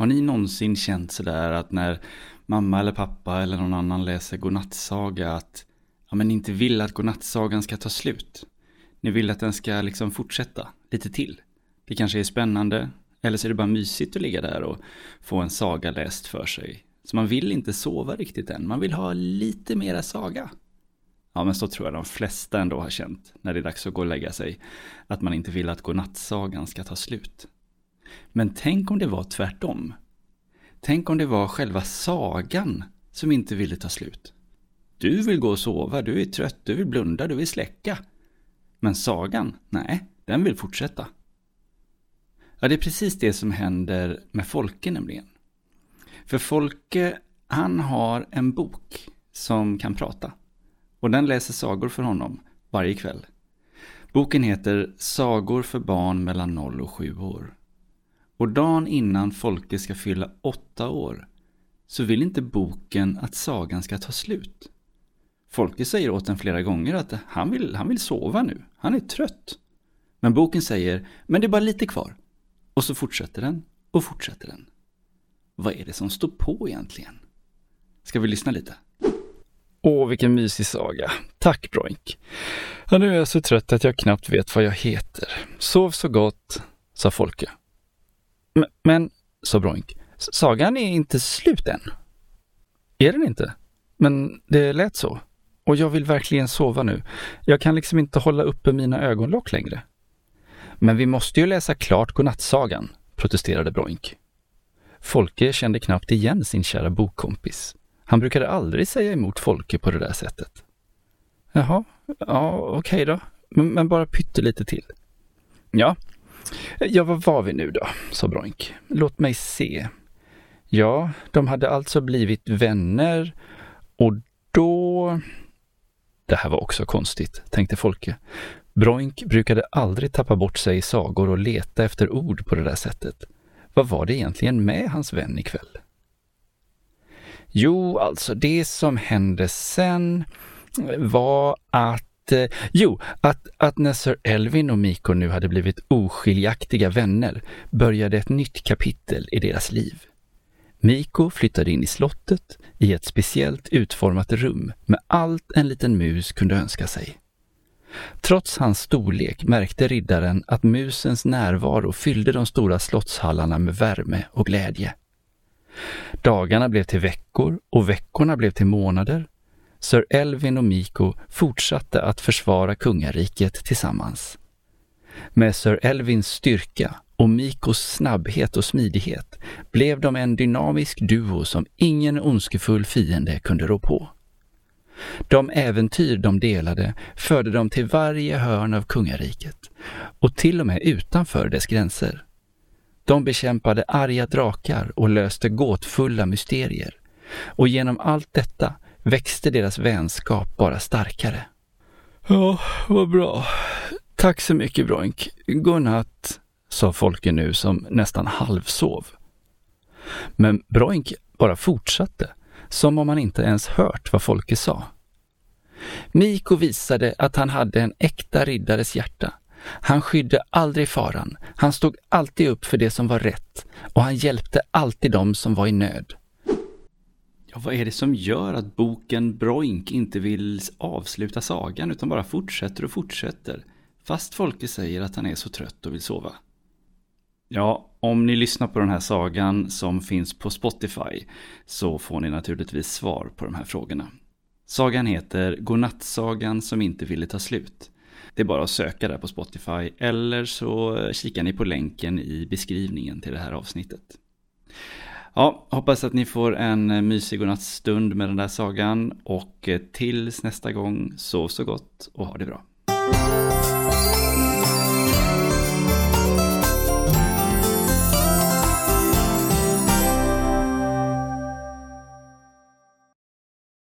Har ni någonsin känt sådär att när mamma eller pappa eller någon annan läser godnattsaga att ja, men inte vill att godnattsagan ska ta slut? Ni vill att den ska liksom fortsätta lite till. Det kanske är spännande, eller så är det bara mysigt att ligga där och få en saga läst för sig. Så man vill inte sova riktigt än, man vill ha lite mera saga. Ja, men så tror jag de flesta ändå har känt när det är dags att gå och lägga sig. Att man inte vill att godnattsagan ska ta slut. Men tänk om det var tvärtom. Tänk om det var själva sagan som inte ville ta slut. Du vill gå och sova, du är trött, du vill blunda, du vill släcka. Men sagan, nej, den vill fortsätta. Ja, det är precis det som händer med Folke nämligen. För Folke, han har en bok som kan prata. Och den läser sagor för honom varje kväll. Boken heter Sagor för barn mellan 0 och 7 år. Och dagen innan Folke ska fylla åtta år så vill inte boken att sagan ska ta slut. Folke säger åt den flera gånger att han vill, han vill sova nu, han är trött. Men boken säger, men det är bara lite kvar. Och så fortsätter den och fortsätter den. Vad är det som står på egentligen? Ska vi lyssna lite? Åh, vilken mysig saga. Tack Broink. Ja, nu är jag så trött att jag knappt vet vad jag heter. Sov så gott, sa Folke. Men, men sa Broink, sagan är inte slut än. Är den inte? Men det lät så. Och jag vill verkligen sova nu. Jag kan liksom inte hålla uppe mina ögonlock längre. Men vi måste ju läsa klart godnattsagan, protesterade Broink. Folke kände knappt igen sin kära bokkompis. Han brukade aldrig säga emot Folke på det där sättet. Jaha, ja okej okay då, men, men bara pyttelite till. Ja, ja vad var vi nu då, sa Broink. Låt mig se. Ja, de hade alltså blivit vänner och då... Det här var också konstigt, tänkte Folke. Broink brukade aldrig tappa bort sig i sagor och leta efter ord på det där sättet. Vad var det egentligen med hans vän ikväll? Jo, alltså det som hände sen var att eh, Jo, att, att när Sir Elvin och Miko nu hade blivit oskiljaktiga vänner började ett nytt kapitel i deras liv. Miko flyttade in i slottet i ett speciellt utformat rum med allt en liten mus kunde önska sig. Trots hans storlek märkte riddaren att musens närvaro fyllde de stora slottshallarna med värme och glädje. Dagarna blev till veckor och veckorna blev till månader. Sir Elvin och Miko fortsatte att försvara kungariket tillsammans. Med Sir Elvins styrka och Mikos snabbhet och smidighet blev de en dynamisk duo som ingen ondskefull fiende kunde rå på. De äventyr de delade förde dem till varje hörn av kungariket och till och med utanför dess gränser. De bekämpade arga drakar och löste gåtfulla mysterier. Och genom allt detta växte deras vänskap bara starkare. Ja, vad bra. Tack så mycket Broink. Godnatt, sa Folke nu som nästan halvsov. Men Broink bara fortsatte, som om han inte ens hört vad Folke sa. Miko visade att han hade en äkta riddares hjärta han skydde aldrig faran. Han stod alltid upp för det som var rätt och han hjälpte alltid dem som var i nöd. Ja, vad är det som gör att boken Broink inte vill avsluta sagan utan bara fortsätter och fortsätter? Fast Folke säger att han är så trött och vill sova. Ja, om ni lyssnar på den här sagan som finns på Spotify så får ni naturligtvis svar på de här frågorna. Sagan heter Godnattsagan som inte ville ta slut. Det är bara att söka där på Spotify eller så kikar ni på länken i beskrivningen till det här avsnittet. Ja, hoppas att ni får en eh, mysig godnattstund med den där sagan och eh, tills nästa gång, sov så gott och ha det bra.